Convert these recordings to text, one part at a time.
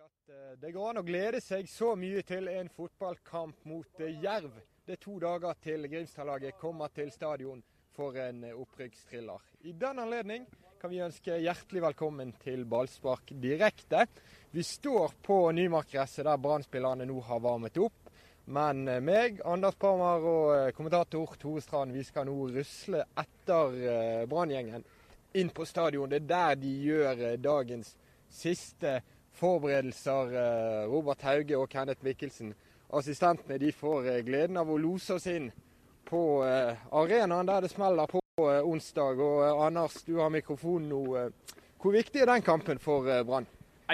At eh, det går an å glede seg så mye til en fotballkamp mot eh, Jerv. Det er to dager til Grimstad-laget kommer til stadion for en eh, opprykkstriller. I den anledning kan vi ønske hjertelig velkommen til ballspark direkte. Vi står på Nymarkgresset der Brann-spillerne nå har varmet opp. Men meg, Anders Parmar og kommentator Tore Strand, vi skal nå rusle etter Brann-gjengen inn på stadion. Det er der de gjør dagens siste forberedelser. Robert Hauge og Kenneth Mikkelsen, assistentene, de får gleden av å lose oss inn på arenaen der det smeller på onsdag. Og Anders, du har mikrofonen nå. Hvor viktig er den kampen for Brann?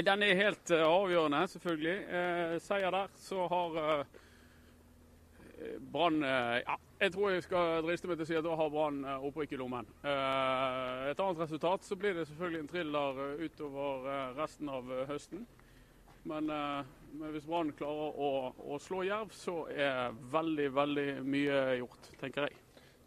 Den er helt avgjørende, selvfølgelig. Eh, seier der, så har eh, Brann ja, jeg tror jeg skal driste meg til å si at da har Brann opprykk i lommen. Eh, et annet resultat så blir det selvfølgelig en thriller utover resten av høsten. Men, men hvis Brann klarer å, å, slå Jerv, så er veldig, veldig mye gjort, tenker jeg.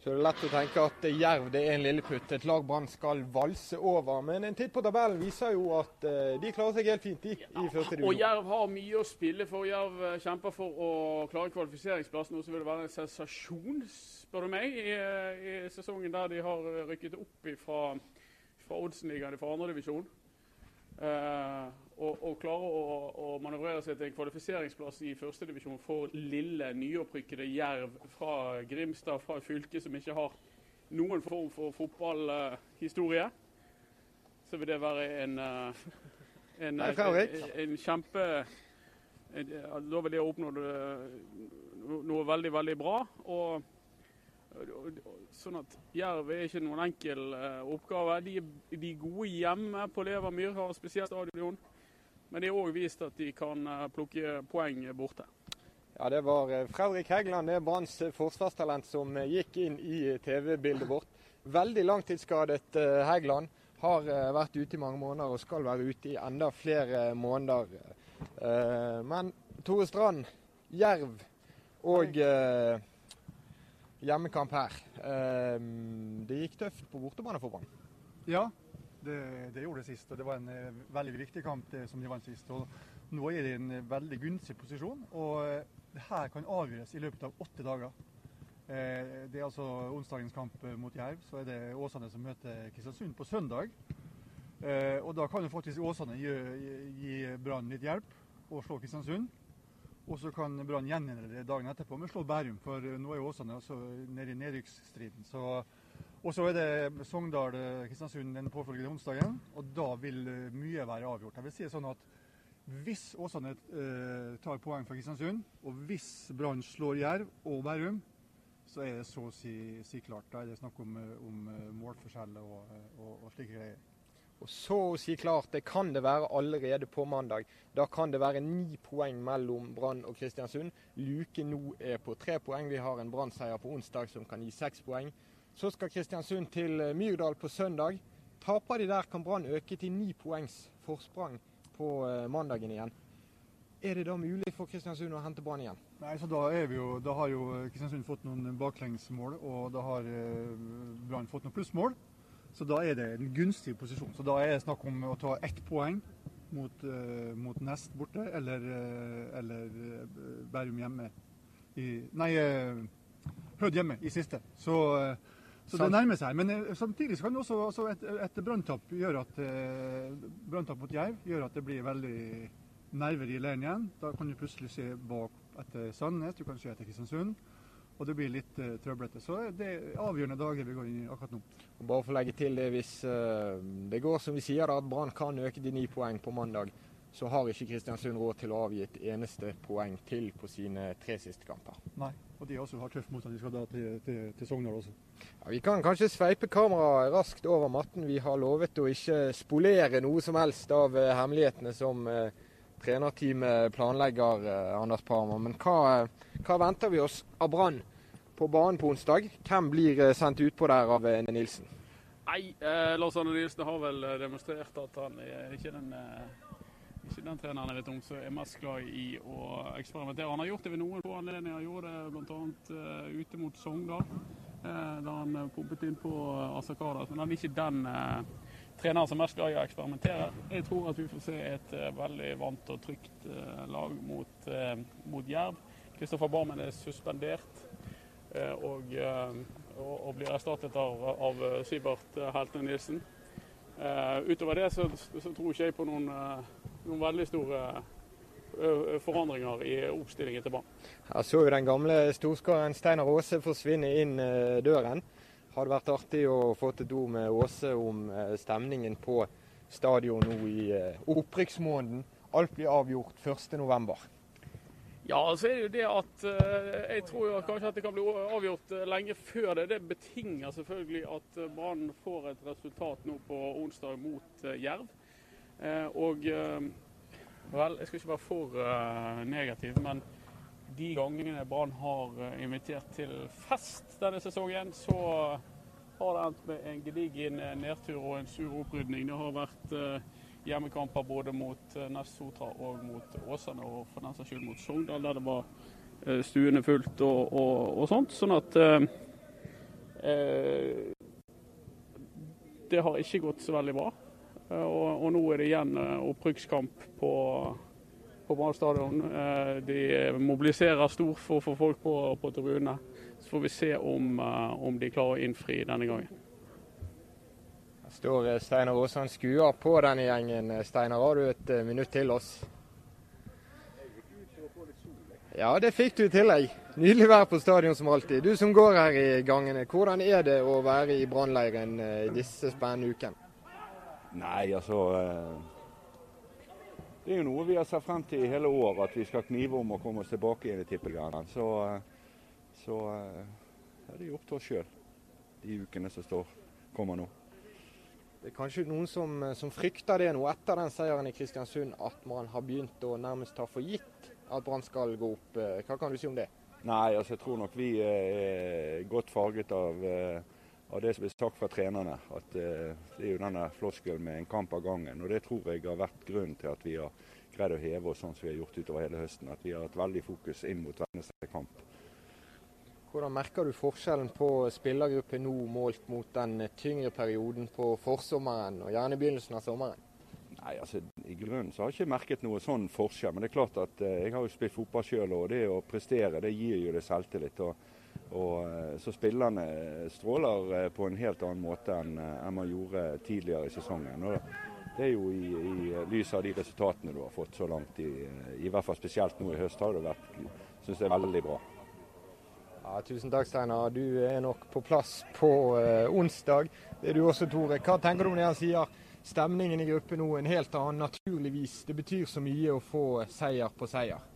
Så det er lett å tenke at Jerv det er en lilleputt, et lag Brann skal valse over. Men en titt på tabellen viser jo at de klarer seg helt fint i, i første divisjon. Og Jerv har mye å spille for. Jerv kjemper for å klare kvalifiseringsplass, noe som vil være en sensasjon, spør du meg, i, i sesongen der de har rykket opp fra, fra Oddsen-ligaen fra andredivisjon. Uh, og, og klare å, å, manøvrere seg til en kvalifiseringsplass i førstedivisjon for lille, nyopprykkede Jerv fra Grimstad, fra et fylke som ikke har noen form for fotballhistorie, så vil det være en, uh, en, en, en kjempe Da vil de ha oppnådd noe veldig, veldig bra. og Sånn at Jerv er ikke noen enkel uh, oppgave. De, de gode hjemme på Levermyr, har spesielt stadion. Men de har òg vist at de kan uh, plukke poeng borte. Ja, Det var Fredrik Heggeland, det er Branns forsvarstalent, som gikk inn i TV-bildet vårt. Veldig langtidsskadet Heggeland. Har vært ute i mange måneder og skal være ute i enda flere måneder. men Tore Strand, Jerv og hjemmekamp her. Det gikk tøft på bortebane for Brann? Ja, det, det, gjorde det sist. og Det var en uh, veldig viktig kamp det, som de vant sist. og Nå er de i en veldig gunstig posisjon. og det her kan avgjøres i løpet av åtte dager. Uh, det er altså onsdagens kamp mot Jerv. Så er det Åsane som møter Kristiansund på søndag. og Da kan jo faktisk Åsane gi, gi Brann litt hjelp og slå Kristiansund. Og så kan Brann gjeninnlede det dagen etterpå med å slå Bærum, for nå er Åsane også nede i nedrykksstriden. Og så er det Sogndal-Kristiansund den påfølgende onsdagen, og da vil mye være avgjort. Jeg vil si sånn at hvis Åsane eh, tar poeng fra Kristiansund, og hvis Brann slår Jerv og Bærum, så er det så å si, si klart. Da er det snakk om, om målforskjell og, og, og slike greier. Og så å si klart, det kan det være allerede på mandag. Da kan det være ni poeng mellom Brann og Kristiansund. Luke nå er på tre poeng. Vi har en Brann-seier på onsdag som kan gi seks poeng. Så skal Kristiansund til Myrdal på søndag. Taper de der, kan Brann øke til ni poengs forsprang på mandagen igjen. Er det da mulig for Kristiansund å hente Brann igjen? Nei, så da, jo, da, har jo Kristiansund fått noen baklengsmål, og da har Brann fått noen plussmål. Så da er det en gunstig posisjon. Så da er det snakk om å ta ett poeng mot, uh, mot Nest borte, eller, uh, eller uh, Bærum hjemme i Nei, Hødd hjemme i siste. Så, så det nærmer seg. Men samtidig så kan også, også et, et branntap gjøre at branntap mot Jerv gjør at det blir veldig nerver i leiren igjen. Da kan du plutselig se bak etter Sandnes, du kan se etter Kristiansund og det blir litt uh, trøblete. Så det er avgjørende dager vi går inn i akkurat nå. Og bare for å legge til det, Hvis uh, det går som vi sier, da, at Brann kan øke de ni poeng på mandag, så har ikke Kristiansund råd til å avgi et eneste poeng til på sine tre siste kamper. Nei, og de også har tøff motstand. De skal da til, til, til Sogndal også. Ja, vi kan kanskje sveipe kameraet raskt over matten. Vi har lovet å ikke spolere noe som helst av uh, hemmelighetene som trenerteamet planlegger, Anders Parma. Men hva, hva venter vi oss av Brann på banen på onsdag. Hvem blir sendt utpå der av Nilsen? Nei, Lars Arne Nilsen har vel demonstrert at han er ikke den, ikke den treneren jeg vet om som er mest glad i å eksperimentere. Han har gjort det ved noen få anledninger. Han gjorde det bl.a. Uh, ute mot Sogndal, uh, da han pumpet inn på Asakadas. Men han er ikke den uh, treneren som er mest glad i å eksperimentere. Jeg tror at vi får se et uh, veldig vant og trygt uh, lag mot, uh, mot Jerv. Kristoffer Barmen er suspendert og, og, og, blir erstattet av, av Sivert Helte Nilsen. utover det så, så, tror ikke jeg på noen, noen veldig store forandringer i oppstillingen til banen. Her så jo den gamle storskaren Steinar Aase forsvinne inn døren hadde vært artig å få til do med Åse om stemningen på stadion nå i opprykksmåneden. Alt blir avgjort 1.11. Ja, så er det jo det at jeg tror jo kanskje at det kan bli avgjort lenge før det. Det betinger selvfølgelig at Brann får et resultat nå på onsdag mot Jerv. Og vel, jeg skal ikke være for negativ, men de gangene Brann har eh, invitert til fest denne sesongen, så har det endt med en gedigen eh, nedtur og en sur opprydning. Det har vært eh, hjemmekamper både mot Nest Sotra og mot Åsane, og for den saks skyld mot Sogndal, der det var stuene fullt og, og, og sånt. Sånn at eh, det har ikke gått så veldig bra. Og, og nå er det igjen opprykkskamp på på Brann stadion. Eh, de mobiliserer stort for å få folk på, på tribunene. Så får vi se om, eh, om, de klarer å innfri denne gangen. Her står eh, Steinar Aasan skuer på denne gjengen. Steinar, har du et minutt til oss? Ja, det fikk du i tillegg. Nydelig vær på stadion som alltid. Du som går her i gangene, hvordan er det å være i brannleiren disse spennende ukene? Nei, altså det er jo noe vi har sett frem til i hele år, at vi skal knive om å komme oss tilbake igjen i Tippeligaen. Så, så er det jo opp til oss sjøl, de ukene som står, kommer nå. Det er kanskje noen som, som, frykter det nå etter den seieren i Kristiansund, at man har begynt å nærmest ta for gitt at Brann skal gå opp. Hva kan du si om det? Nei, altså jeg tror nok vi er godt farget av eh, av det som blir sagt fra trenerne. At eh, Det er jo denne floskelen med en kamp av gangen. og Det tror jeg har vært grunnen til at vi har greid å heve oss sånn som vi har gjort utover hele høsten. At vi har hatt veldig fokus inn mot hver eneste kamp. Hvordan merker du forskjellen på spillergruppen nå målt mot den tyngre perioden på forsommeren og gjerne begynnelsen av sommeren? Nei, altså I grunnen så har jeg ikke merket noe sånn forskjell. Men det er klart at eh, jeg har jo spilt fotball sjøl, og det å prestere det gir jo det selvtillit. og og, eh, så spillerne stråler eh, på en helt annen måte enn, eh, enn man gjorde tidligere i sesongen. Og det er jo i, i lys av de resultatene du har fått så langt, i, i hvert fall spesielt nå i høst, har det vært synes jeg, veldig bra. Ja, tusen takk, Steinar. Du er nok på plass på eh, onsdag. Det er du også, Tore. Hva tenker du når han sier stemningen i gruppen nå en helt annen, naturligvis? Det betyr så mye å få seier på seier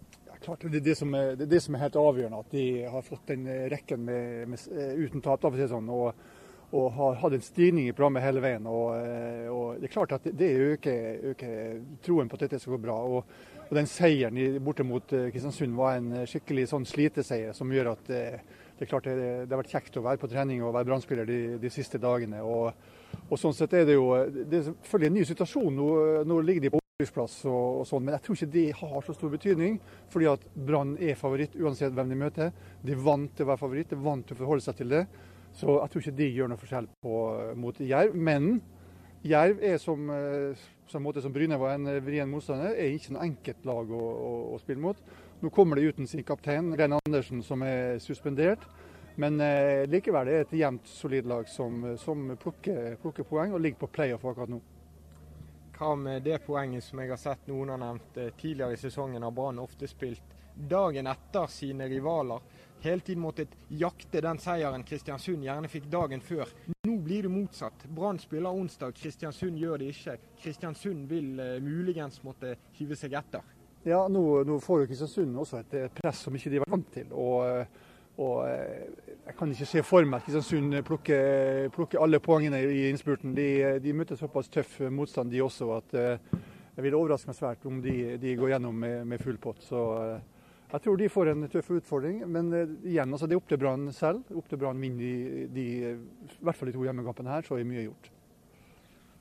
klart, det er det, som er, det er det som er helt avgjørende, at de har fått den rekken med, med, uten tap. Da, for sånn, og, og, har hatt en stigning i programmet hele veien. Og, eh, og Det er klart at det øker, øker, troen på at dette skal gå bra. Og, og Den seieren borte mot eh, Kristiansund var en skikkelig sånn sliteseier som gjør at det, eh, er klart det, det, har vært kjekt å være på trening og være brannspiller de, de, siste dagene. Og, og, sånn sett er det jo det er selvfølgelig en ny situasjon. Nå, nå ligger de på plass og, og, sånn, Men jeg tror ikke det har så stor betydning. fordi at Brann er favoritt uansett hvem de møter. De er vant til å være favoritt, de er vant til å forholde seg til det. Så jeg tror ikke de gjør noe forskjell på, mot Jerv. Men Jerv er som, eh, som, måte som Bryne var en vrien motstander, er ikke noe enkelt lag å, å, å, spille mot. Nå kommer de uten sin kaptein, Rein Andersen, som er suspendert. Men eh, likevel er det et jevnt, solid lag som, som plukker, plukker, poeng og ligger på playoff akkurat nå. Hva med det poenget som jeg har sett noen har nevnt eh, tidligere i sesongen, har Brann ofte spilt dagen etter sine rivaler. Hele tiden måttet jakte den seieren Kristiansund gjerne fikk dagen før. Nå blir det motsatt. Brann spiller onsdag, Kristiansund gjør det ikke. Kristiansund vil uh, muligens måtte hive seg etter. Ja, nå, nå får jo Kristiansund også et, press som ikke de var vant til. og uh og eh, Jeg kan ikke se for meg at Kristiansund plukker, plukker, alle poengene i innspurten. De, de møtte såpass tøff motstand, de også, at eh, jeg vil overraske meg svært om de, de går gjennom med, med, full pott. Så eh, jeg tror de får en tøff utfordring. Men igjen, altså, det er opp til Brann selv. Opp til Brann vinner de, de, i hvert fall de to hjemmekampene her, så er mye gjort.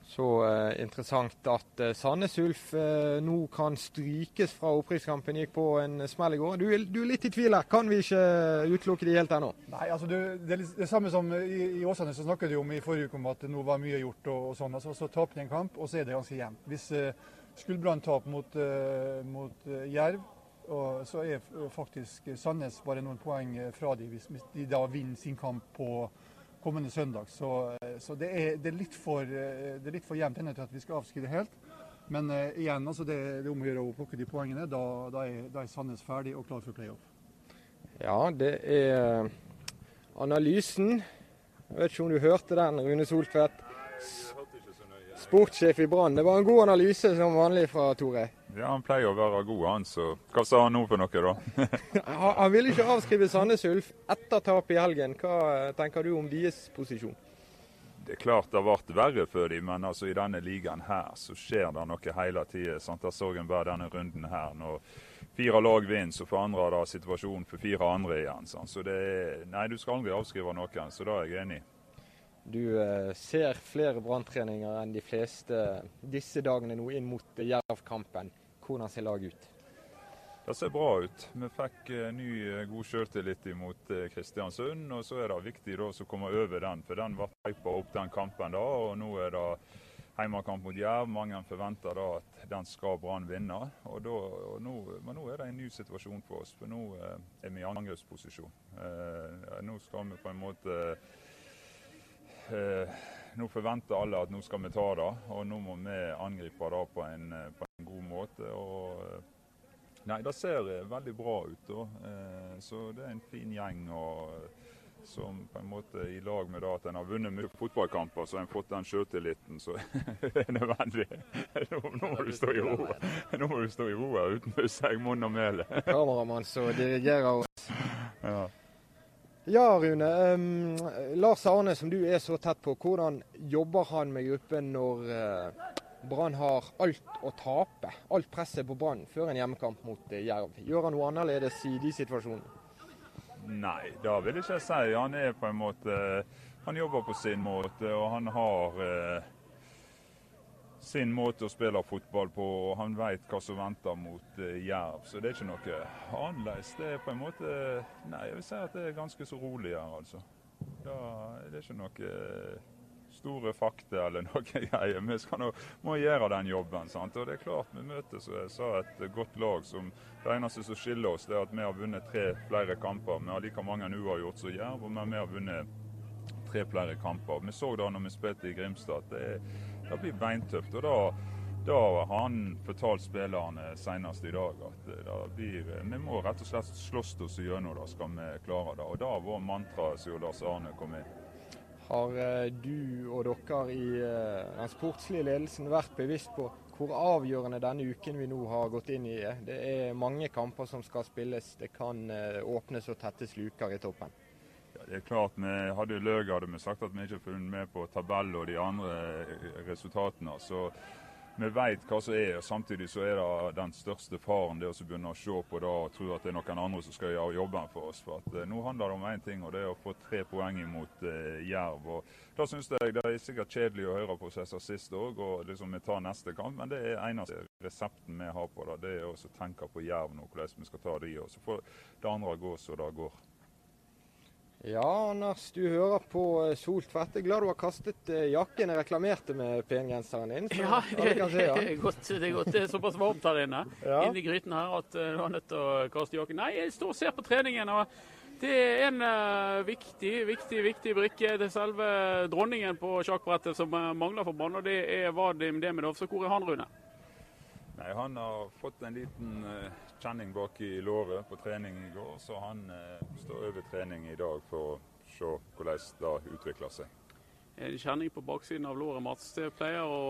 Så eh, interessant at eh, Sandnes Ulf eh, nå kan strykes fra opprykkskampen. Gikk på en smell i går. Du, du er litt i tvil her. Kan vi ikke utelukke de helt ennå? Nei, altså du, det er det samme som i, i Åsane så snakket du om i forrige uke om at nå var mye gjort og, og sånn. Altså, så taper de en kamp, og så er det ganske jevnt. Hvis eh, skulle Brann tape mot, eh, mot eh, Jerv, og, så er faktisk Sandnes bare noen poeng eh, fra de hvis, hvis de da vinner sin kamp på kommende søndag. Så, eh, så det, er, det, er litt for, eh, det er litt for jevnt ennå til at vi skal avskrive helt. Men uh, igjen, altså det, det er om å gjøre å plukke de poengene. Da, da, er, da er Sandnes ferdig og klar for playoff. Ja, det er analysen. Jeg vet ikke om du hørte den, Rune Soltvedt. Sportssjef i Brann. Det var en god analyse som vanlig fra Tore. Ja, Han pleier å være god, han. Så hva sa han nå for noe, da? Han vil ikke avskrive Sandnes Ulf etter tapet i helgen. Hva eh, tenker du om deres posisjon? Det er klart det vært verre for dem, men altså i denne ligaen her så skjer det noe hele tida. Jeg så en bare denne runden her. Når fire lag vinner, så forandrer det situasjonen for fire andre igjen. sant? Så det er Nei, du skal aldri avskrive noen, så da er jeg enig. i. Du eh, ser flere branntreninger enn de fleste disse dagene nå inn mot Jerv-kampen. Hvordan ser laget ut? Det ser bra ut. Vi fikk eh, ny eh, god sjøltillit imot eh, Kristiansund. Og så er det viktig da å komme over den, for den ble hypa opp den kampen da. Og nå er det heimekamp mot Jerv. Mange forventer da at den skal Brann vinne. Og da, og nå, men nå er det en ny situasjon for oss, for nå er vi i angrepsposisjon. Eh, nå skal vi på en måte eh, Nå forventer alle at nå skal vi ta det, og nå må vi angripe det på en, på god måte. og eh, Nei, det ser eh, veldig bra ut. da. Eh, Så det er en fin gjeng. som på en måte I lag med at en har vunnet mye fotballkamper, så har en fått den sjøltilliten som er nødvendig. Nå, nå må du stå i ro Nå må du stå i ro her uten si munn og mæle. Kameramann som dirigerer oss. Ja. Ja, Rune. Um, Lars Arne, som du er så tett på, hvordan jobber han med gruppen når eh, Brann har alt å tape? Alt presset på Brann før en hjemmekamp mot eh, Jerv. Gjør han noe annerledes i de situasjonene? Nei, det vil ikke jeg si. Han er på en måte Han jobber på sin måte, og han har eh, sin måte å spille fotball på. og Han vet hva som venter mot eh, Jerv, så det er ikke noe annerledes. Det er på en måte Nei, jeg vil si at det er ganske så rolig her, altså. Da, det er ikke noe store fakta eller noe greier. Vi skal nå, må gjøre den jobben. sant? Og det er klart Vi møter som jeg sa, et godt lag. som Det eneste som skiller oss, det er at vi har vunnet tre flere kamper. Vi har like mange uavgjort som Jerv, men vi har vunnet tre flere kamper. Vi så da når vi spilte i Grimstad at det, det blir beintøft. og da da har han fortalt spillerne senest i dag at blir, vi må rett og slett slåss oss gjennom det, skal vi klare det. Og da var mantraet som Lars Arne kom inn. Har eh, du og dere i eh, den sportslige ledelsen vært bevisst på hvor avgjørende denne uken vi nå har gått inn i er? Det er mange kamper som skal spilles. Det kan eh, åpnes og tettes luker i toppen. Ja, det er klart, vi Hadde Løg hadde vi sagt at vi ikke har funnet med på tabell og de andre resultatene. så vi vet hva som er, og samtidig så er det den største faren det å begynne å se på det og tro at det er noen andre som skal gjøre jobben for oss. For at, eh, nå handler det om én ting, og det er å få tre poeng imot eh, Jerv. og Da syns jeg det er sikkert kjedelig å høre som sist òg, og liksom vi tar neste kamp, men det er eneste resepten vi har på det. Det er å tenke på Jerv nå, hvordan vi skal ta de, og så får det andre gå så det går. Ja, Anders, du hører på Sol Soltvedt. Er glad du har kastet eh, jakken jeg reklamerte med pengenseren din. så Ja, alle kan se det er godt. Det er, godt. Det er såpass varmt her inne Ja. inne i gryten her at eh, du var nødt til å kaste jakken. Nei, jeg står og ser på treningen. og det er en uh, viktig, viktig viktig brikke til selve dronningen på sjakkbrettet som eh, mangler for banen, og det er Vadim Demidov. Så hvor er han, Rune? Nei, Han har fått en liten eh, kjenning bak i låret på trening i går, så han eh, står over trening i dag for å se hvordan det utvikler seg. En kjenning på baksiden av låret, Mats. Det pleier å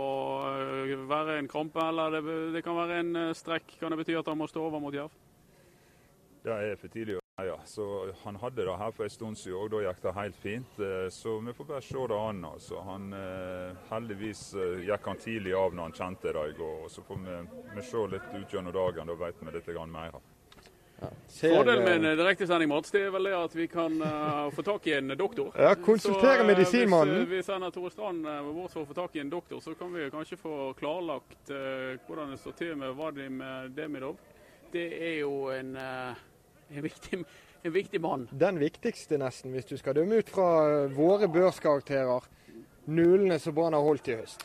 eh, være en krampe, eller det, det kan være en eh, strekk. Kan det bety at han må stå over mot Jerv? Det er for tidlig. Ja. Så Han hadde det her for en stund siden, og da gikk det helt fint. Eh, Så vi får bare se det an. Altså. Han, eh, heldigvis eh, gikk han tidlig av når han kjente det i går. Så får vi, vi se litt ut gjennom dagen, da vet vi litt mer. Ja. Fordelen med en direktesending Mats, det er vel det at vi kan uh, få tak i en doktor. Ja, konsultere eh, medisinmannen. Hvis uh, vi sender Tore Strand uh, vårt for å få tak i en doktor, så kan vi kanskje få klarlagt hvordan det står til med Vadim Demidov. Det er jo en, en, viktig, en viktig mann. Den viktigste, nesten, hvis du skal dømme ut fra eh, våre børskarakterer. Nulene som Brann har holdt i høst.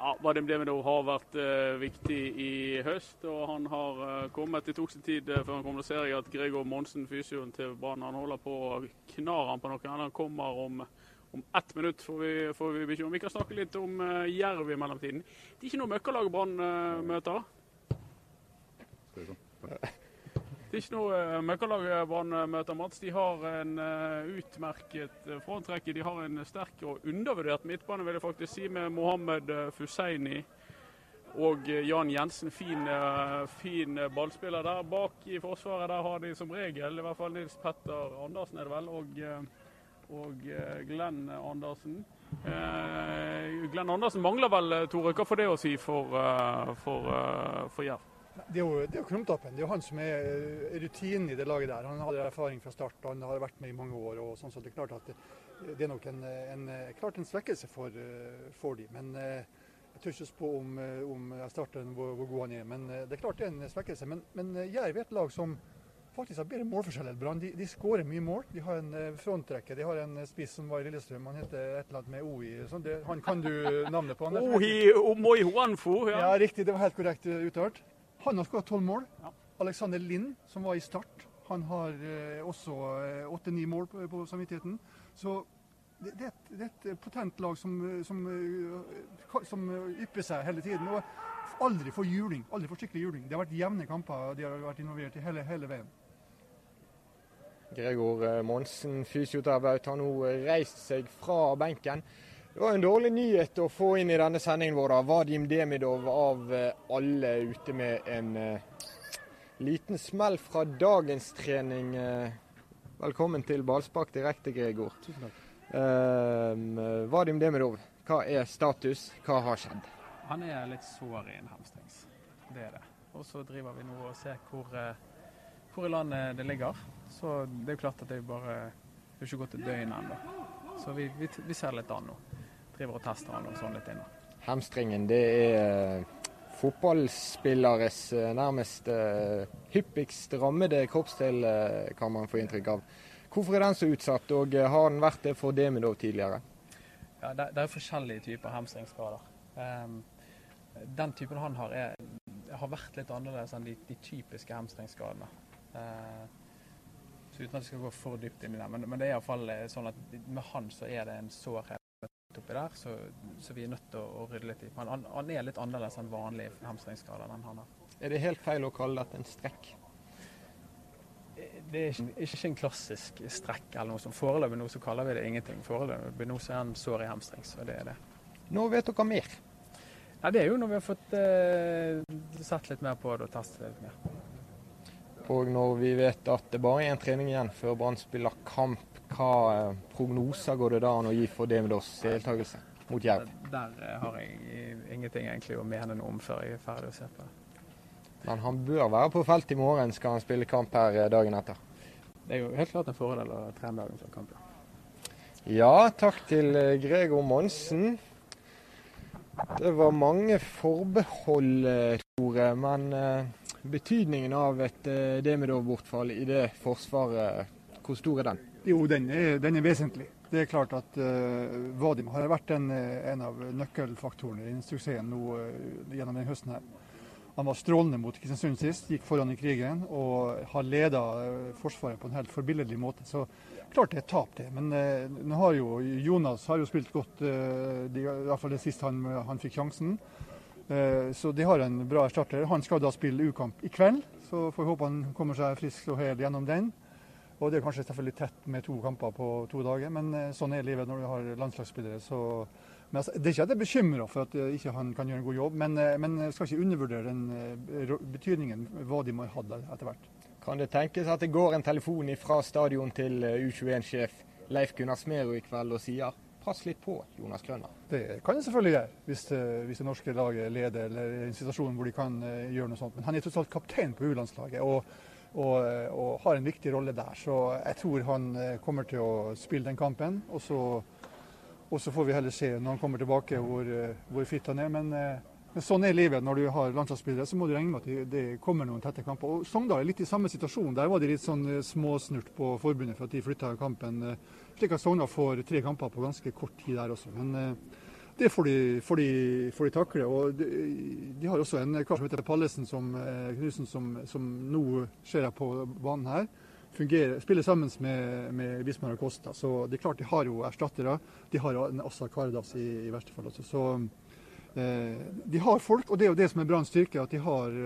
Ja, Vadim Demidov har vært uh, viktig i høst, og han har uh, kommet. Det tok sin tid uh, før han kom. Da ser jeg at Gregor Monsen, fysioen til Brann, han holder på å knar han på noe. Han kommer om, om ett minutt, får vi, får vi bekymre. Vi kan snakke litt om uh, Jerv i mellomtiden. Det er ikke noe møkkalag Brann møter. Det er ikke noe uh, møkkalag Brann møter, Mats. De har en eh, utmerket uh. De har en sterk og undervurdert midtbane, vil jeg faktisk si, med Mohammed Fuseini og eh, Jan Jensen. Fin, eh, fin eh, ballspiller der. Bak i forsvaret der har de som regel i hvert fall Nils Petter Andersen, er det vel, og, eh, og eh, Glenn Andersen. Eh, Glenn Andersen mangler vel, to. Hva får det å si for, eh, for, eh, for Jerv? Det er jo, det er jo Krumtappen. Det er jo han som er eh, rutinen i det laget der. Han hadde erfaring fra start. Han har vært med i mange år. og sånn, så Det er klart at det, det er nok en, en, klart en svekkelse for, eh, for de. Men eh, jeg tør ikke spå om, eh, om starten hvor, hvor god han er. Men eh, det er klart det er en svekkelse. Men, men eh, Jerv er et lag som faktisk har bedre målforskjell enn Brann. De, de skårer mye mål. De har en eh, frontrekke. De har en eh, spiss som var i Lillestrøm. Han heter et eller annet med O i. Sånn, det, han kan du navnet på. Han Ohi Omoi Huanfo. ja, Ja. riktig. Det var helt korrekt uttalt. Han har skåret tolv mål. Ja. Alexander Lind, som var i Start, han har eh, også åtte-ni mål på, på samvittigheten. Så det, det, et, det er et potent lag som, eh, som, eh, som eh, ypper seg hele tiden. Og aldri får juling. Aldri får skikkelig juling. Det har vært jevne kamper de har vært involvert i hele, hele veien. Gregor eh, Monsen, fysioterapeut, har nå eh, reist seg fra benken. Det var en dårlig nyhet å få inn i denne sendingen vår. Vadim Demidov av eh, alle ute med en eh, liten smell fra dagens trening. Eh, velkommen til ballspark direkte, Gregor. Tusen takk. Uh, Vadim Demidov, hva er status? Hva har skjedd? Han er litt sår i en hamstrings. Det er det. Og så driver vi nå og ser hvor, hvor i landet det ligger. Så det er jo klart at det er bare Det er ikke gått et døgn ennå. Så vi, vi, vi ser litt an nå. Driver og tester han og sånn litt inne. Hamstringen, det er eh, fotballspilleres eh, nærmest eh, hyppigst rammede kroppsdel, kan man få inntrykk av. Hvorfor er den så utsatt, og har den vært det for Demidov tidligere? Ja, det, det er forskjellige typer hamstringsskader. Ehm, den typen han har, er, har vært litt annerledes enn de, de typiske hamstringsskadene. Eh, så uten at jeg skal gå for dypt inn i det. Men, men det er iallfall sånn at med han så er det en sårhet oppi der, så, så vi er nødt til å, rydde litt i. Han, han, er litt annerledes enn vanlig hamstringsskade. Den han har. Er det helt feil å kalle dette en strekk? Det er ikke, ikke en klassisk strekk eller noe som Foreløpig nå så kaller vi det ingenting. Foreløpig nå så er han sår i hamstrings, og det er det. Nå vet dere mer. Ja, det er jo når vi har fått eh, sett litt mer på det og testet litt mer. Og når vi vet at det bare er en trening igjen før Brann spiller kamp, hva eh, prognoser går det da an å gi for Demidovs deltakelse mot Jerv? Der der har jeg ingenting egentlig å mene noe om før jeg er ferdig å se på det. Men han bør være på felt i morgen, skal han spille kamp her eh, dagen etter. Det er jo helt klart en fordel å trene dagen før kampen. ja. Takk til eh, Gregor Monsen. Det var mange forbehold, eh, Tore. Men eh, betydningen av et eh, Demidov-bortfall i det forsvaret, hvor stor er den? Jo, den er, den er vesentlig. Det er klart at uh, Vadim har vært en, eh, en av nøkkelfaktorene i suksessen nå uh, gjennom denne høsten her. Han var strålende mot Kristiansund sist, gikk foran i krigen og har leda Forsvaret på en helt forbilledlig måte. Så klart det er tap, det. Men uh, har jo Jonas har jo spilt godt, eh, de, i hvert fall det sist han, han fikk sjansen. Eh, så de har en bra erstatter. Han skal da spille U-kamp i kveld, så får vi håpe han kommer seg frisk og hel gjennom den. Og det er kanskje selvfølgelig tett med to kamper på to dager, men eh, sånn er livet når du har landslagsspillere. Så, men altså, det er ikke at jeg er bekymra for at eh, ikke han kan gjøre en god jobb, men, eh, men jeg skal ikke undervurdere den betydningen hva de må ha hatt etter hvert. Kan det tenkes at det går en telefon fra stadion til eh, U21-sjef Leif Gunnar Smerud i kveld og sier pass litt på Jonas Grønner? Det kan jeg selvfølgelig gjøre, hvis, hvis det norske laget leder eller i en situasjon hvor de kan gjøre noe sånt. Men han er tross alt kaptein på U-landslaget. Og og, og, har en viktig rolle der. Så jeg tror han kommer til å spille den kampen. Og så, og så får vi heller se når han kommer tilbake hvor, hvor fit han er. Men, men, sånn er livet. Når du har landslagsspillere, så må du regne med at det, det kommer noen tette kamper. Og Sogndal er litt i samme situasjon. Der var de litt sånn småsnurt på forbundet for at de flytta kampen. Slik at Sogndal får tre kamper på ganske kort tid der også. Men det får de, får de, får de takle. og de, de, har også en kar som heter Pallesen som, Knudsen, som, som nå ser jeg på banen her. Fungerer, spiller sammen med, med Bismar og Costa. Så det er klart de har jo erstattere. De har også Karadas i, i verste fall. Også. Så eh, de har folk, og det er jo det som er Branns styrke. At de har,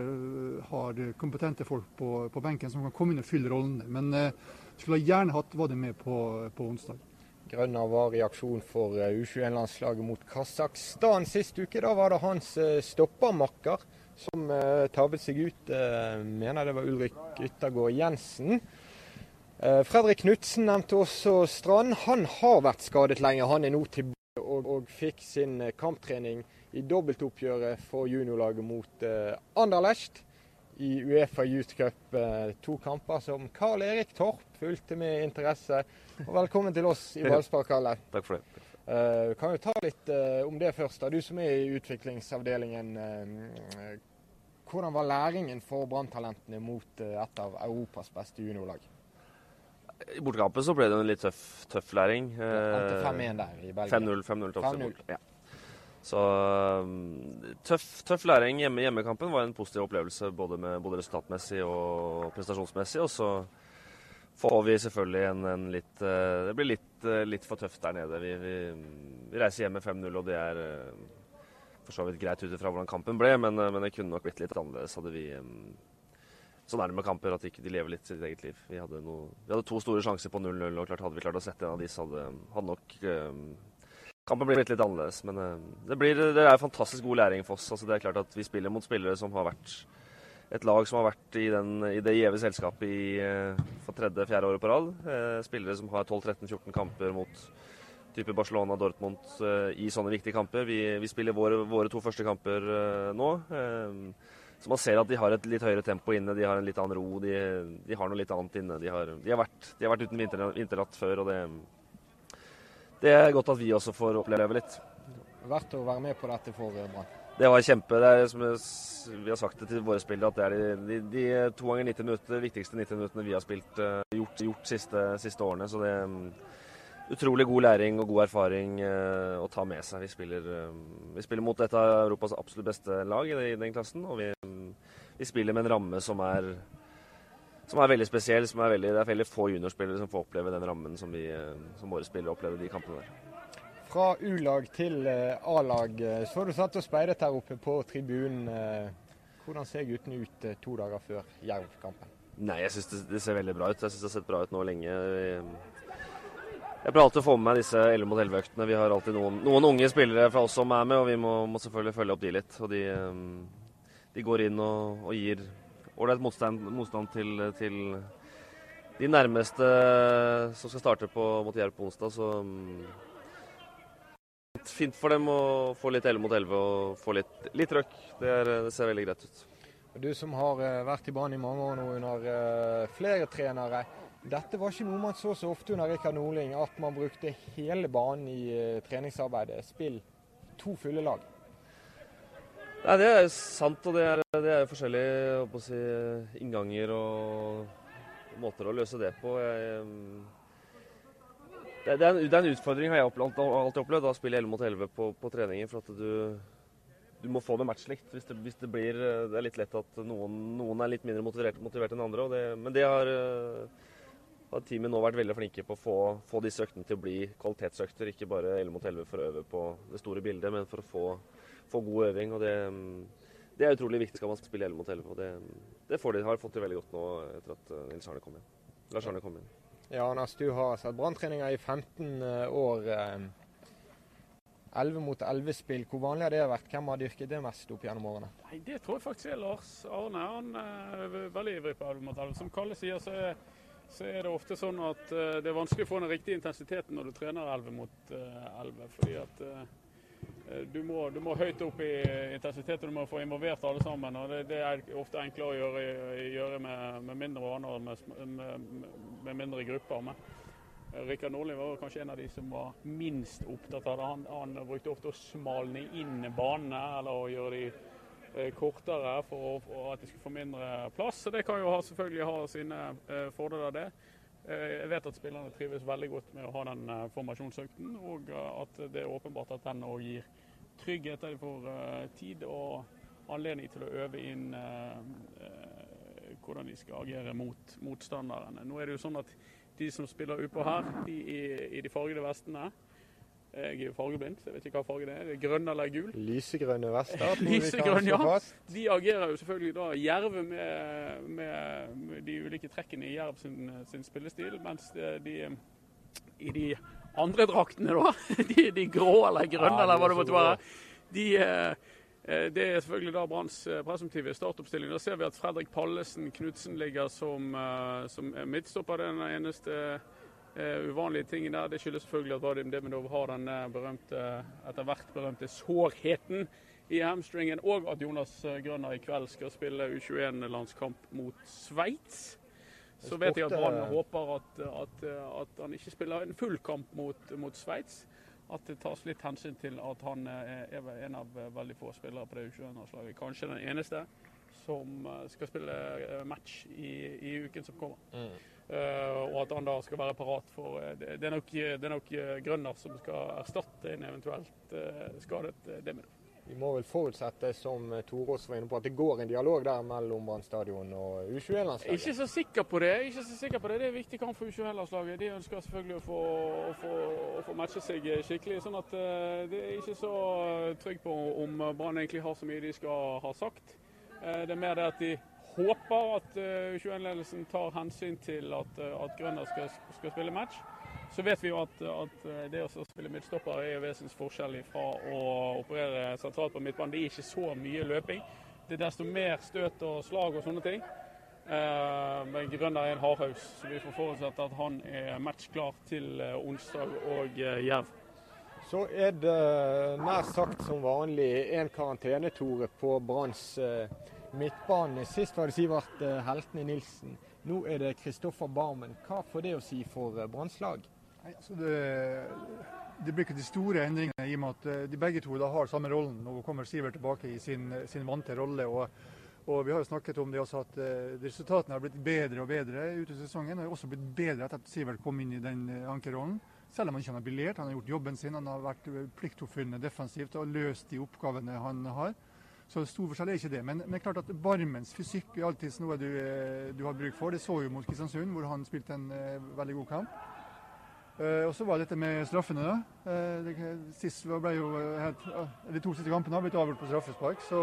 har kompetente folk på, på, benken som kan komme inn og fylle rollene. Men eh, skulle gjerne hatt var det med på, på onsdag. Grønner var i aksjon for U21-landslaget mot Kasakhstan sist uke. Da var det hans stoppermakker som tabbet seg ut. Mener det var Ulrik Yttergård Jensen. Fredrik Knutsen nevnte også Strand. Han har vært skadet lenge. Han er nå tilbake og, og fikk sin kamptrening i dobbeltoppgjøret for juniorlaget mot Anderlecht i Uefa Youth Cup. To kamper som Karl Erik Torp fulgte med interesse. Og velkommen til oss i Ballspark, Kalle. Takk for det. Uh, kan vi ta litt uh, om det først, da. Du som er i utviklingsavdelingen. Uh, hvordan var læringen for branntalentene mot et av Europas beste juniorlag? I bortekampen så ble det en litt tøff, tøff læring. Endte 5-1 der i Belgia. 5-0 5-0 ja. Så tøff, tøff læring. Hjemme, hjemmekampen var en positiv opplevelse både, med, både resultatmessig og prestasjonsmessig. Og så får vi selvfølgelig en, en litt Det blir litt, litt, for tøft der nede. Vi, vi, vi reiser hjem med 5-0, og det er for så vidt greit ut ifra hvordan kampen ble, men, men, det kunne nok blitt litt annerledes hadde vi er det med kamper, at ikke de lever litt sitt eget liv. Vi hadde, noe, vi hadde to store sjanser på 0-0, og klart hadde vi klart å sette en av de, så hadde, hadde nok Kampen blitt litt annerledes, men det, blir, det er fantastisk god læring for oss. Altså, det er klart at Vi spiller mot spillere som har vært et lag som har vært i, den, i det gjeve selskapet i, for tredje-fjerde året på rad. Eh, spillere som har 12-13-14 kamper mot type Barcelona Dortmund eh, i sånne viktige kamper. Vi, vi spiller våre, våre, to første kamper eh, nå. så man ser at de har et litt høyere tempo inne, de har en litt annen ro. De, de har noe litt annet inne. De har, de har, vært, de har vært, uten vinterlatt før, og det, det er godt at vi også får oppleve litt. Verdt å være med på dette for Brann? Det var kjempe. Det er, som vi har sagt det til våre spillere, at det er de, de, de to ganger 90 minutter, viktigste 90 minuttene vi har spilt, uh, gjort, gjort siste, siste, årene. Så det er um, utrolig god læring og god erfaring uh, å ta med seg. Vi spiller, vi spiller, mot et av Europas absolutt beste lag i, den klassen. Og vi, um, vi, spiller med en ramme som er, som er veldig spesiell. Som er veldig, det er veldig få juniorspillere som får oppleve den rammen som, vi, som våre spillere opplever de kampene der fra U-lag til A-lag. Så du satt og speidet her oppe på tribunen. Hvordan ser guttene ut to dager før Jerv-kampen? Nei, Jeg syns det, det, ser veldig bra ut. Jeg syns det har sett bra ut nå lenge. Jeg pleier alltid å få med meg disse 11 mot 11-øktene. Vi har alltid noen, noen, unge spillere fra oss som er med, og vi må, må selvfølgelig følge opp de litt. Og de, de går inn og, og gir ålreit motstand, motstand til, til, de nærmeste som skal starte på, mot Jerv på onsdag. Så fint for dem å få litt 11 mot 11 og få litt, litt røkk. Det, det, ser veldig greit ut. Du som har vært i banen i mange år nå under uh, flere trenere. Dette var ikke noe man så så ofte under Rikard Nordling, at man brukte hele banen i treningsarbeidet. Spill to fulle lag. Nei, Det er sant, og det er, det er forskjellige si, innganger og måter å løse det på. Jeg, det, det, er en, det, er en, utfordring, har jeg alltid, alltid opplevd, å spille 11 mot 11 på, på treninger. For at du, du må få det matchlikt. Hvis det, hvis det, blir Det er litt lett at noen, noen er litt mindre motivert, motivert enn andre. men det har, har teamet nå vært veldig flinke på å få, få, disse øktene til å bli kvalitetsøkter. Ikke bare 11 mot 11 for å øve på det store bildet, men for å få, få god øving. og det det er utrolig viktig skal man spille 11 mot 11. og Det, det får de, har fått til veldig godt nå etter at Nils Arne kom inn. Lars Arne kom inn. Ja, Anders, du har sett branntreninger i 15 eh, år. 11 mot 11-spill, hvor vanlig har det vært? Hvem har dyrket det mest opp gjennom årene? Nei, Det tror jeg faktisk er Lars Arne. Han er veldig ivrig på 11 mot 11. Som Kalle sier, så er, så er, det ofte sånn at det er vanskelig å få den riktige intensiteten når du trener 11 mot uh, 11. Fordi at uh, du må, du må, høyt opp i intensitet og du må få involvert alle sammen. og Det, det er ofte enklere å gjøre, gjøre med, med, mindre vaner med, med, med, mindre grupper. Men Rikard Nordli var kanskje en av de som var minst opptatt av det. Han, han brukte ofte å smalne inn banene eller å gjøre de kortere for, for, at de skulle få mindre plass. Så Det kan jo ha, selvfølgelig ha sine fordeler, det. Eh, jeg vet at spillerne trives veldig godt med å ha den eh, formasjonsøkten, og eh, at det er åpenbart at den òg gir trygghet der de får tid og anledning til å øve inn hvordan de skal agere mot motstanderne. Nå er det jo sånn at de som spiller utpå her, de i, i de fargede vestene jeg er fargeblind, så jeg vet ikke hva farge det er. Grønn eller gul? Lysegrønne vester. Lysegrønn, ja. De agerer jo selvfølgelig da jerve med, med, de ulike trekkene i Jerv sin, sin spillestil, mens de, i de andre draktene, da, de, de grå eller grønne ja, eller hva det måtte være, de eh, det er selvfølgelig da Branns eh, presumptive startoppstilling. Da ser vi at Fredrik Pallesen Knutsen ligger som, eh, som midtstopper. Den eneste Uh, uvanlige ting der. Det skyldes selvfølgelig at Vadim Demidov har den eh, berømte, etter hvert berømte sårheten i hamstringen, og at Jonas eh, Grønner i kveld skal spille U21-landskamp mot Sveits. Så vet jeg at Brann håper at, at, at, han ikke spiller en full kamp mot, mot Sveits. At det tas litt hensyn til at han er en av veldig få spillere på det U21-landslaget. Kanskje den eneste som skal spille match i, i uken som kommer. Mm. Eh, og at han da skal være parat for eh, Det er nok, det er nok eh, Grønner som skal erstatte en eventuelt skadet Demidov. Vi må vel forutsette, som Torås var inne på, at det går en dialog der mellom Brann stadion og U21-landslaget? Ikke så sikker på det. ikke så sikker på Det Det er en viktig kamp for U21-landslaget. De ønsker selvfølgelig å få, å, få, å få, matche seg skikkelig. sånn at det er ikke så trygg på om Brann egentlig har så mye de skal ha sagt. Det er mer det at de håper at eh, 21-ledelsen tar hensyn til at, uh, at Grønner skal, skal, spille match. Så vet vi jo at, at eh, det å spille midtstopper er vesensforskjellig fra å operere sentralt på midtbanen. Det er ikke så mye løping. Det er desto mer støt og slag og sånne ting. Men Grønner er en hardhaus, så vi får forutsette at han er matchklar til onsdag og Jerv. Så er det nær sagt som vanlig en karantenetore på Branns midtbane. Sist var det Sivert eh, Heltene Nilsen. Nå er det Kristoffer Barmen. Hva får det å si for eh, Branns lag? Altså det, det, blir ikke de store endringene i og med at eh, de begge to har samme rollen. Nå kommer Sivert tilbake i sin, sin vante rolle. og og Vi har jo snakket om det også at resultatene har blitt bedre og bedre ute i sesongen. Og har også blitt bedre etter at Sivert kom inn i den ankerrollen. Selv om han ikke har briljert. Han har gjort jobben sin. Han har vært pliktoppfyllende defensivt og løst de oppgavene han har. Så stor forskjell er ikke det. Men, men klart at Barmens fysikk er alltid noe du, eh, du, har bruk for. Det så jo mot Kristiansund, hvor han spilte en uh, veldig god kamp. Uh, og så var det dette med straffene. da. Uh, det, sist ble jo helt, De to siste kampene har blitt avgjort på straffespark. så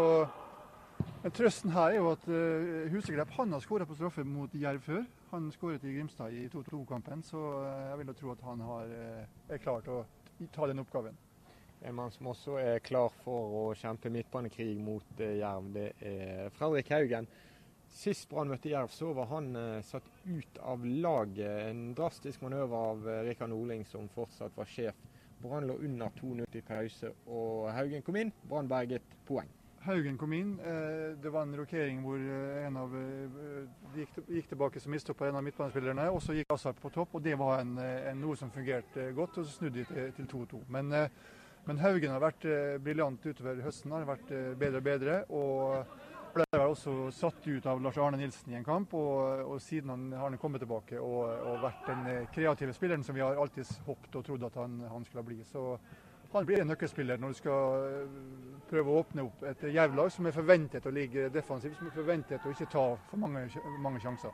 men Trøsten her er jo at uh, Huseklepp han har skåra på straffe mot Jerv før. Han skåret i Grimstad i 2-2-kampen, så jeg vil jo tro at han har, er klar til å ta den oppgaven. En mann som også er klar for å kjempe midtbanekrig mot eh, Jerv, det er Fredrik Haugen. Sist Brann møtte Jerv, så var han eh, satt ut av laget. En drastisk manøver av eh, Rikard Norling, som fortsatt var sjef. Brann lå under 2-0 i pause, og Haugen kom inn. Brann berget poeng. Haugen kom inn. Det var en rokering hvor en av gikk, gikk tilbake som mistopper en av midtbanespillerne. Og så gikk Asap på topp, og det var en, en, noe som fungerte godt. Og så snudde de til 2-2. Men men Haugen har vært eh, briljant utover høsten. har vært eh, bedre og bedre. og ble vel også satt ut av Lars Arne Nilsen i en kamp, og, og siden han har han kommet tilbake og, og, vært den eh, kreative spilleren som vi har alltid håpet og trodd at han, han skulle bli. Så han blir en nøkkelspiller når du skal eh, prøve å åpne opp et jerv som er forventet å ligge defensivt, som er forventet å ikke ta for mange, mange sjanser.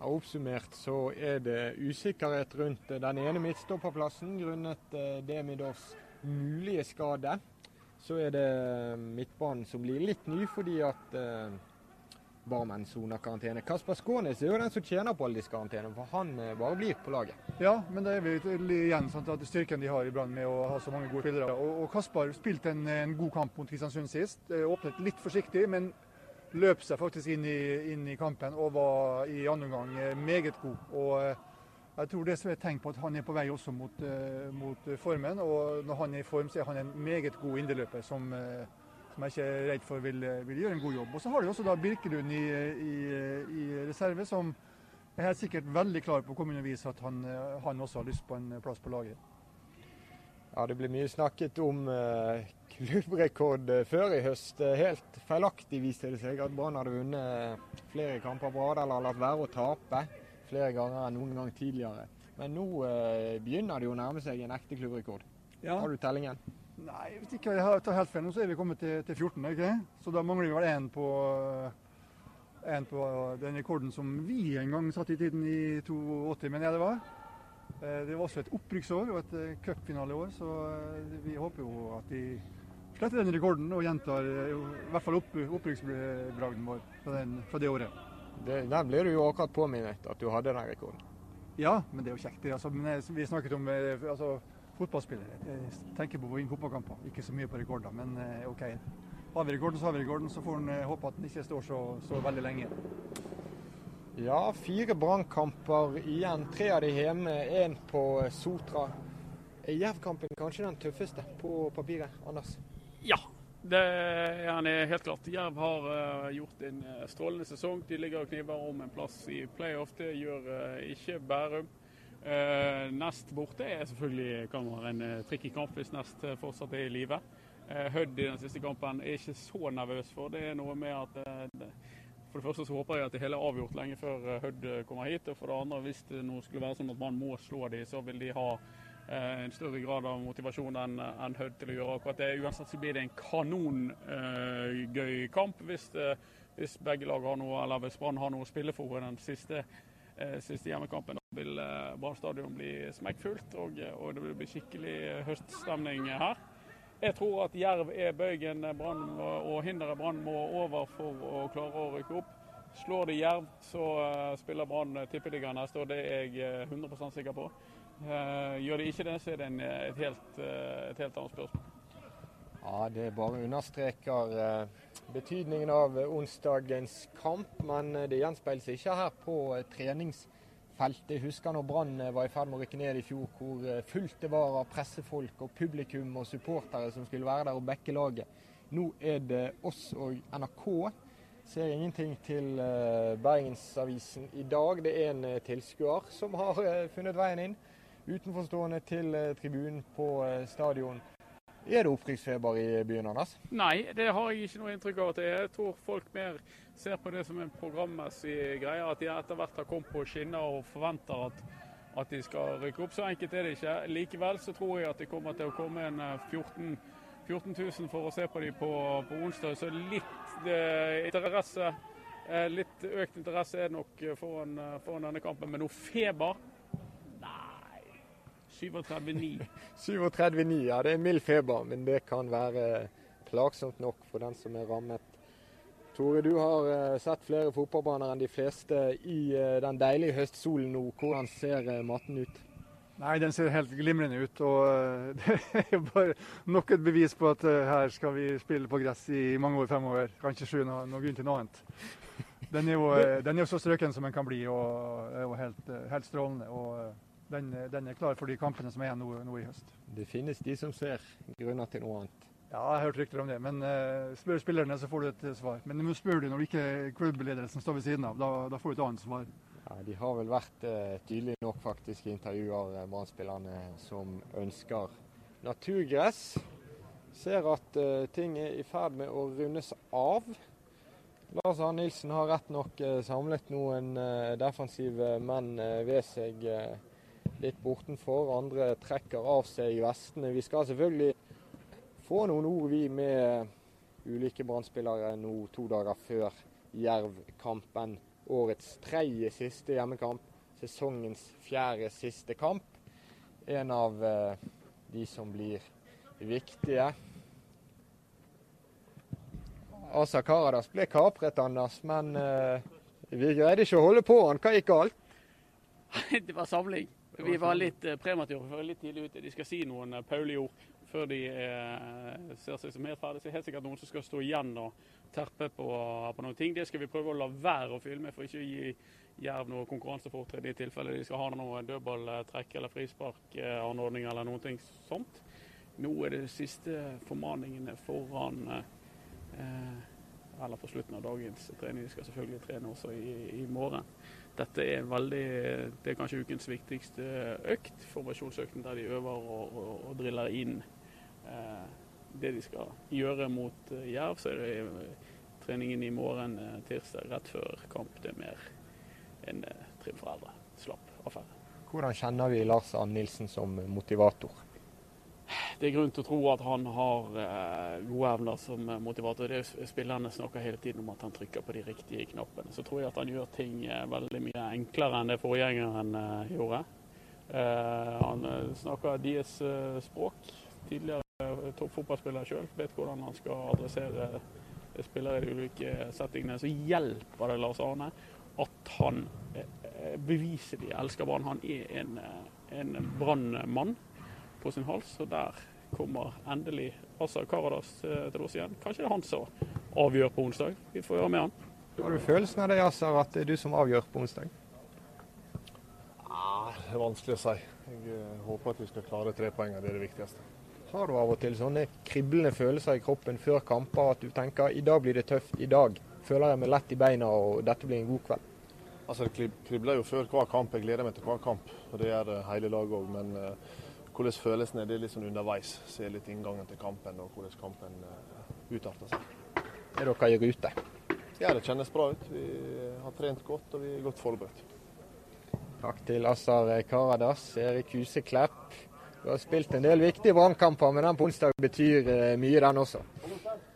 Ja, oppsummert så er det usikkerhet rundt den ene midtstopperplassen grunnet eh, Demidovs mulige skade, så er det midtbanen som blir litt ny fordi at eh, Barmen soner karantene. Kasper Skånes er jo den som tjener på alle disse karantenene, for han eh, bare blir på laget. Ja, men det er vel igjen sant, at styrken de har i Brann med å ha så mange gode spillere. Og, og Kasper spilte en, en, god kamp mot Kristiansund sist. Eh, åpnet litt forsiktig, men løp seg faktisk inn i, inn i kampen og var i andre omgang eh, meget god. Og Jeg tror det er et tegn på at han er på vei også mot, uh, mot formen. Og når han er i form, så er han en meget god inderløper som, uh, som jeg ikke er redd for vil, vil, gjøre en god jobb. Og så har de også da Birkelund i, i, i, reserve, som er helt sikkert veldig klar på å komme inn og vise at han, han også har lyst på en plass på laget. Ja, Det ble mye snakket om uh, klubbrekord før i høst. Helt feilaktig viste det seg at Brann hadde vunnet flere kamper på rad eller latt være å tape flere ganger enn noen gang tidligere. Men nå eh, begynner det jo å nærme seg en ekte klubbrekord. Ja. Har du tellingen? Nei, hvis ikke jeg tar helt feil nå, så er vi kommet til, til 14. ikke? Så da mangler vi vel én på, en på den rekorden som vi en gang satt i tiden i 82, mener jeg det var. Eh, det var også et opprykksår og et eh, cupfinaleår, så eh, vi håper jo at de sletter den rekorden og gjentar i hvert fall opp, opprykksbragden vår fra, den, fra det året. Det, der blir du jo akkurat påminnet at du hadde den rekorden. Ja, men det er jo kjekt. Altså, vi snakket om eh, altså, fotballspillere. Jeg tenker på å vinne fotballkamper, ikke så mye på rekorder. Men eh, OK. Har vi rekorden, så har vi rekorden. Så får en eh, håpe at den ikke står så, så veldig lenge. Ja, fire brannkamper igjen. Tre av de hjemme, én på Sotra. Er Jervkampen kanskje den tøffeste på papiret, Anders? Ja, det er han helt klart. Jerv har uh, gjort en uh, strålende sesong. De ligger og kniver om en plass i playoff. Det gjør uh, ikke Bærum. Nest borte er selvfølgelig kan være en tricky kamp hvis Nest fortsatt er i live. Hødd i den siste kampen er ikke så nervøs for. Det er noe med at det, For det første så håper jeg at det hele er avgjort lenge før Hødd kommer hit. Og for det andre, hvis det nå skulle være sånn at man må slå dem, så vil de ha Eh, en større grad av motivasjon enn en Hødd til å gjøre akkurat det. Uansett så blir det en kanongøy eh, kamp hvis, eh, hvis, begge lag har noe, eller hvis Brann har noe å spille for i den siste, siste hjemmekampen. Da vil Brann stadion bli smekkfullt, og, og, det vil bli skikkelig høststemning her. Jeg tror at Jerv er bøygen Brann og hinderet Brann må over for å klare å rykke opp. Slår de Jerv, så spiller Brann tippeligaen neste år. Det er jeg 100% sikker på. Eh, gjør de ikke det, så er det en, eh, et, helt, eh, et, helt, annet spørsmål. Ja, Det bare understreker betydningen av onsdagens kamp, men det gjenspeiles ikke her på treningsfeltet. Jeg husker når Brann var i ferd med å rykke ned i fjor, hvor fullt det var av pressefolk og publikum og supportere som skulle være der og backe laget. Nå er det oss og NRK. Ser ingenting til Bergensavisen i dag. Det er en tilskuer som har funnet veien inn utenforstående til eh, tribunen på eh, stadion. Er det opprykksfeber i byen, Anders? Nei, det har jeg ikke noe inntrykk av at det er. Jeg tror folk mer ser på det som en programmessig greie. At de etter hvert har kommet på skinner og forventer at, at, de skal rykke opp. Så enkelt er det ikke. Likevel så tror jeg at det kommer til å komme en 14, 14 000 for å se på dem på, på onsdag. Så litt eh, interesse, eh, litt økt interesse er nok foran, foran denne kampen. Men noe feber 37,9. 37,9, ja. Det er mild feber, men det kan være plagsomt nok for den som er rammet. Tore, du har uh, sett flere fotballbaner enn de fleste i uh, den deilige høstsolen nå. Hvordan ser maten matten ut? Nei, Den ser helt glimrende ut. og Det er bare nok et bevis på at her skal vi spille på gress i mange år fremover. Kanskje sju, skjule noe, noe grunn til noe annet. Den er jo, den er jo så strøken som den kan bli, og, og helt, helt, strålende. og den, den, er klar for de kampene som er nå, nå, i høst. Det finnes de som ser grunner til noe annet? Ja, jeg har hørt rykter om det. Men uh, spør spillerne, så får du et svar. Men du spør du når ikke klubbledelsen står ved siden av. Da, da får du et annet svar. Ja, De har vel vært uh, tydelige nok faktisk i intervjuer uh, Brann-spillerne som ønsker naturgress. Ser at uh, ting er i ferd med å rundes av. Lars Arne Nilsen har rett nok samlet noen defensive menn ved seg litt bortenfor. Andre trekker av seg vestene. Vi skal selvfølgelig få noen ord, vi, med ulike brannspillere nå to dager før Jerv-kampen. Årets tredje siste hjemmekamp. Sesongens fjerde siste kamp. En av eh, de som blir viktige. Asa Karadas ble kapret, Anders, men eh, vi greide ikke å holde på han. Hva gikk galt? det var samling. Vi var litt premature, premature, litt tidlig ute. De skal si noen uh, Pauli-ord før de er, ser seg som helt ferdig. Så det er helt sikkert noen som skal stå igjen og terpe på, på noen ting. Det skal vi prøve å la være å filme for ikke å gi Jerv noe konkurransefortrinn i tilfelle de skal ha noe dødballtrekk eller frisparkanordning eller noe sånt. Nå er det siste formaningene foran eh, eller på slutten av dagens trening. De skal selvfølgelig trene også i, i morgen. Dette er veldig, det er kanskje ukens viktigste økt, formasjonsøkten der de øver og, og, og driller inn eh, det de skal gjøre mot eh, Jerv. Så er det eh, treningen i morgen eh, tirsdag rett før kamp. Det er mer en eh, Trym Foreldre. Slapp affære. Hvordan kjenner vi Lars Ann Nilsen som motivator? Det er grunn til å tro at han har eh, gode evner som motivator. Det er Spillerne snakker hele tiden om at han trykker på de riktige knappene. Så tror jeg at han gjør ting eh, veldig mye enklere enn det forgjengeren eh, gjorde. Eh, han eh, snakker deres eh, språk. Tidligere toppfotballspiller sjøl. Vet hvordan han skal adressere spillere i de ulike settingene. Så hjelper det Lars Arne at han beviselig elsker Brann. Han er en, en brannmann på sin hals. Og der kommer endelig Asa Karadas eh, til oss igjen. Kanskje det er han som avgjør på onsdag. Vi får høre med han. Har du følelsen av det, Asar, at det er du som avgjør på onsdag? Ah, det er vanskelig å si. Jeg eh, håper at vi skal klare tre poeng. Det er det viktigste. Har du av og til sånne kriblende følelser i kroppen før kamper at du tenker i dag blir det tøft, i dag føler jeg meg lett i beina og dette blir en god kveld? Altså, Det kribler jo før hver kamp. Jeg gleder meg til hver kamp. og Det gjør hele laget òg. Men uh, hvordan følelsen er, det er sånn underveis. Se litt inngangen til kampen og hvordan kampen uh, utarter seg. Er dere i rute? Ja, det kjennes bra ut. Vi har trent godt og vi er godt forberedt. Takk til Assar Karadas. Erik Huse Klepp. Du har spilt en del viktige brannkamper, men den på onsdag betyr uh, mye, den også?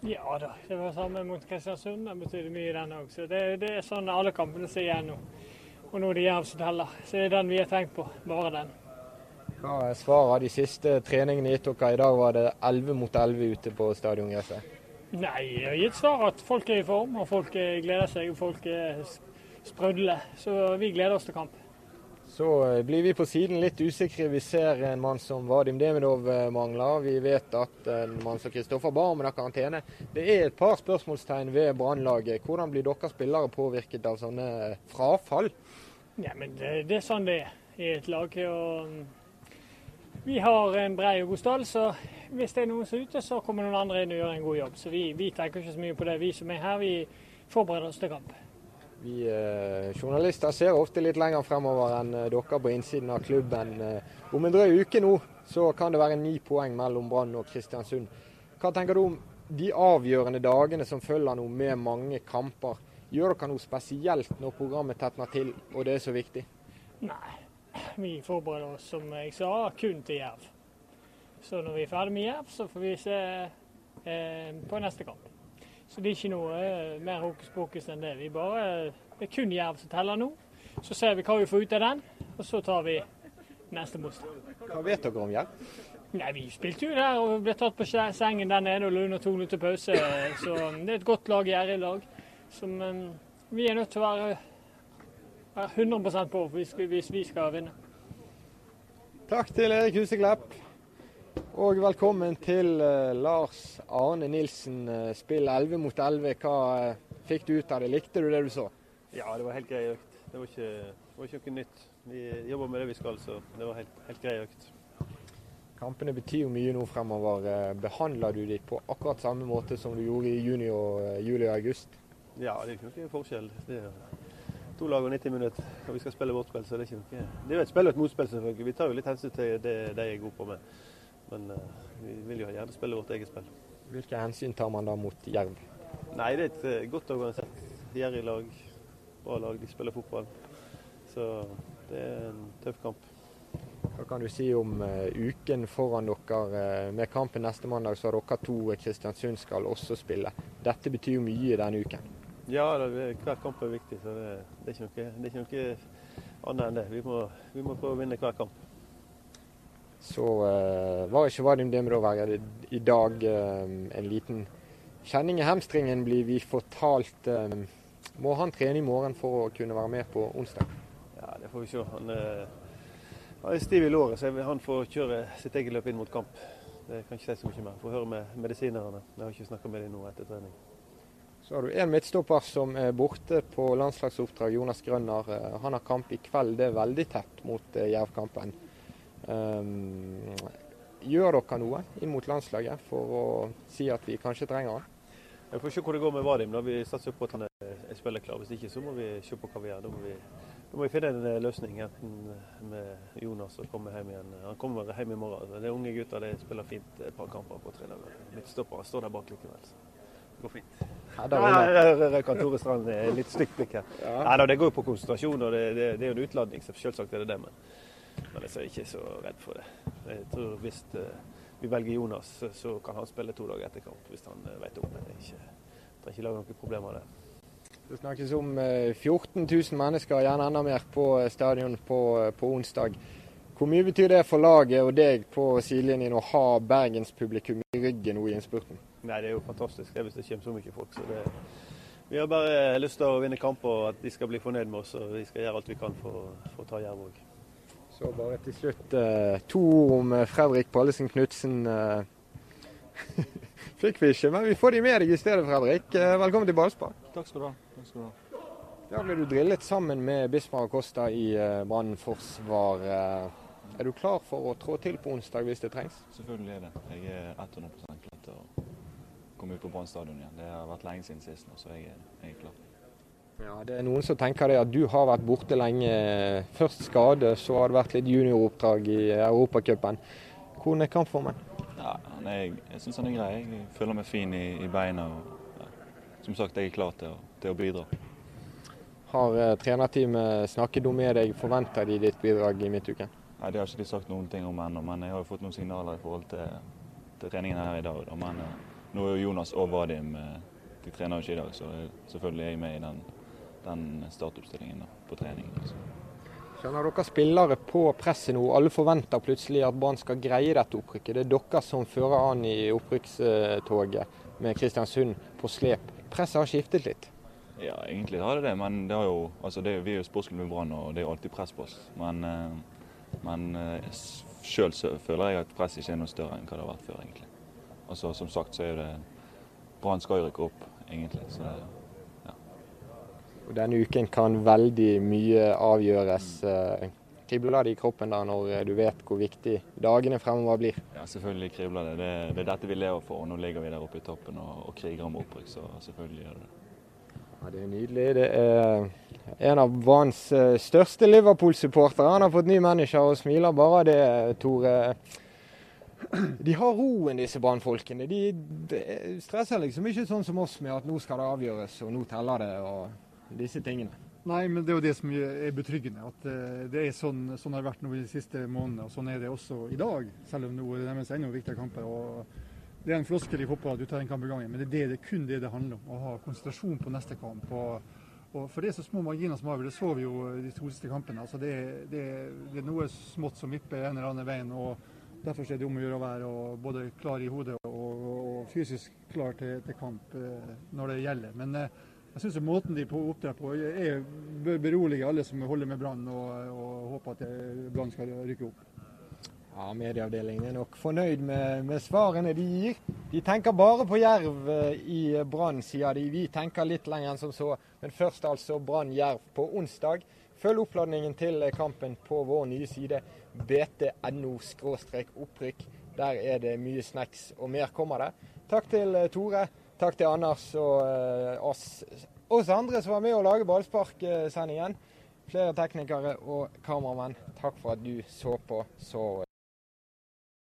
Ja da, det var samme mot Kristiansund. Den betydde mye, den òg. Så det, det, er sånn alle kampene ser igjen nå. Og nå er det Jerv som teller. Så det er den vi har tenkt på. Bare den. Hva er svaret de siste treningene gitt dere? I dag var det 11 mot 11 ute på stadiongresset. Nei, jeg har gitt svar at folk er i form, og folk gleder seg, og folk er sprudle. Så vi gleder oss til kamp. Så eh, blir vi på siden litt usikre. Vi ser en mann som Vadim Demidov eh, mangler. Vi vet at en mann som Kristoffer Barmen har karantene. Det er et par spørsmålstegn ved Brannlaget. Hvordan blir dere spillere påvirket av sånne frafall? Ja, men det, det er sånn det er i et lag. og vi har en brei og god stall, så hvis det er noen som er ute, så kommer noen andre inn og gjør en god jobb. Så vi, vi tenker ikke så mye på det. Vi som er her, vi forbereder oss til kamp. Vi eh, journalister ser ofte litt lenger fremover enn eh, dere på innsiden av klubben. Eh, om en drøy uke nå så kan det være ni poeng mellom Brann og Kristiansund. Hva tenker du om de avgjørende dagene som følger nå med mange kamper? Gjør dere noe spesielt når programmet tetner til og det er så viktig? Nei, vi forbereder oss, som jeg sa, kun til Jerv. Så når vi er ferdig med Jerv, så får vi se eh, på neste kamp. Så det er ikke noe eh, mer hokus pokus enn det. Vi bare, det er kun Jerv som teller nå. Så ser vi hva vi får ut av den, og så tar vi neste motstand. Hva vet dere om Jerv? Nei, Vi spilte jo der og ble tatt på sengen der nede og lå under to minutter pause. Så det er et godt lag, Gjerrig-lag, som um, vi er nødt til å være være 100% på hvis, hvis vi skal vinne. Takk til Erik Huseklepp. Og velkommen til uh, Lars Arne Nilsen. Uh, spill 11 mot 11. Hva uh, fikk du ut av det? Likte du det du så? Ja, det var helt grei økt. Det var ikke, det var ikke noe nytt. Vi jobber med det vi skal, så det var helt, helt grei økt. Kampene betyr jo mye nå fremover. Behandler du dem på akkurat samme måte som du gjorde i juni, og, juli og august? Ja, det er ikke noe forskjell. Det er to lag og 90 minutter, og vi skal spille vårt spill. Så det er ikke noe Det er jo et spill og et motspill, selvfølgelig. Vi tar jo litt hensyn til det de er gode på med. Men uh, vi vil jo gjerne spille vårt eget spill. Hvilke hensyn tar man da mot Jerv? Nei, det er et uh, godt organisert gjerrig lag. Bra lag. De spiller fotball. Så det er en tøff kamp. Hva kan du si om uh, uken foran dere? med kampen neste mandag så har dere to Kristiansund skal også spille. Dette betyr jo mye denne uken. Ja, det, hver kamp er viktig. så det, det, er noe, det, er ikke noe, annet enn det. Vi må, vi må, prøve å vinne hver kamp. Så eh, var ikke Vadim Demirov i dag eh, en liten kjenning i hamstringen, blir vi fortalt. Eh, må han trene i morgen for å kunne være med på onsdag? Ja, Det får vi se. Han, han er stiv i låret, så han får kjøre sitt eget løp inn mot kamp. Det kan ikke si så mye mer. Får høre med medisinerne. Jeg har ikke snakka med dem nå etter trening. Så har du en midtstopper som er borte på landslagsoppdrag, Jonas Grønner. Eh, han har kamp i kveld, det er veldig tett mot uh, Jerv-kampen. Um, gjør dere noe inn mot landslaget for å si at vi kanskje trenger han? Vi får se hvor det går med Vadim. da Vi satser på at han er spillerklar. Hvis ikke så må vi se på hva vi gjør. Da må vi, da må vi finne en eh, løsning. Enten med Jonas og komme hjem igjen. Han kommer hjem i morgen. Det er unge gutter de spiller fint et par kamper på tre dager. Midtstoppere står der bak likevel. Så det går fint. Ja, Tore Strand litt stygt blikk her. Ja. Nei, det går jo på konsentrasjon, og det, det, det er jo en utladning. Selvsagt er det det, men, men jeg er ikke så redd for det. Jeg tror hvis uh, vi velger Jonas, så kan han spille to dager etter kamp hvis han eh, vet om det. Ikke, trenger ikke lage noen problemer der. det. Snakkes om 14 eh, 000 mennesker, gjerne enda mer, på eh, stadion på, på onsdag. Hvor mye betyr det for laget og deg på sidelinjen å ha bergenspublikum i ryggen nå i innspurten? Nei, Det er jo fantastisk det hvis det kommer så mye folk. Så det, vi har bare lyst til å vinne kamper og at de skal bli fornøyd med oss. og Vi skal gjøre alt vi kan for, for å ta Jerv òg. Så bare til slutt uh, to ord om uh, Fredrik Pallesen Knutsen. Uh, fikk vi ikke, men vi får de med deg i stedet, Fredrik. velkommen til ballspark. Takk skal du ha. Takk skal du ha. Da ble du drillet sammen med Bismar Costa i Brann forsvar. er du klar for å trå til på onsdag hvis det trengs? Selvfølgelig er det. Jeg er 100% klar til å komme ut på Brann stadion igjen. Det har vært lenge siden sist nå, så jeg er, jeg er klar. Ja, Det er noen som tenker det at du har vært borte lenge. Først skade, så har det vært litt junioroppdrag i Europacupen. Hvordan er kampformen? Ja, jeg jeg syns han er grei. Jeg føler meg fin i, i beina. og ja, Som sagt, jeg er klar til å, til å bidra. Har eh, trenerteamet snakket om med deg? Forventer de ditt bidrag i midtuken? Nei, Det har ikke de sagt noen ting om ennå, men jeg har jo fått noen signaler i forhold til, til treningen her i dag. Da. Men eh, nå er jo Jonas og Vadim eh, de trener jo ikke i dag, så selvfølgelig er jeg med i den den startoppstillingen på trening. Altså. Skjønner dere spillere på presset nå? Alle forventer plutselig at Brann skal greie dette opprykket. Det er dere som fører an i opprykkstoget med Kristiansund på slep. Presset har skiftet litt? Ja, egentlig har det det. Men det jo, altså det, vi er jo sportsklubb med Brann, og det er alltid press på oss. Men, eh, men eh, sjøl føler jeg at presset ikke er noe større enn hva det har vært før, egentlig. Altså, som sagt så er det Brann skal jo rykke opp, egentlig. Så ja. og denne uken kan veldig mye avgjøres. Eh, kribler det i kroppen da når du vet hvor viktig dagene fremover blir? Ja, selvfølgelig kribler det. det. Det, er dette vi lever for. og Nå ligger vi der oppe i toppen og, og kriger om opprykk, så selvfølgelig gjør det det. Ja, Det er nydelig. Det er en av Branns eh, største Liverpool-supportere. Han har fått ny manager og smiler bare det, Tore. De har roen, disse brannfolkene. De, de stresser liksom ikke sånn som oss med at nå skal det avgjøres og nå teller det. og disse tingene. Nei, men det er jo det som er betryggende. At eh, det er sånn, sånn har det vært nå de siste månedene. Og sånn er det også i dag, selv om nå er det enda viktigere kamper. og det er en floskel i fotball at du tar en kamp i gangen, men det er, det, det er kun det det handler om. Å ha konsentrasjon på neste kamp. Og, og For det er så små marginer som avgjør. Det så vi jo de to siste kampene. Altså det, det, det, er noe smått som vipper en eller annen veien. og Derfor er det om å gjøre å være både klar i hodet og, og fysisk klar til, til kamp eh, når det gjelder. Men eh, jeg syns måten de opptrer på, er, bør berolige alle som holder med Brann, og, og håper at Brann skal rykke opp. Ja, Medieavdelingen er nok fornøyd med, med, svarene de gir. De tenker bare på Jerv eh, i Brann, sier de. Vi tenker litt lenger enn som så. Men først altså Brann-Jerv på onsdag. Følg oppladningen til kampen på vår nye side bt.no-opprykk. Der er det mye snacks, og mer kommer det. Takk til eh, Tore. Takk til Anders og uh, oss, oss, andre som var med å lage ballsparksendingen. Flere teknikere og kameramenn, takk for at du så på så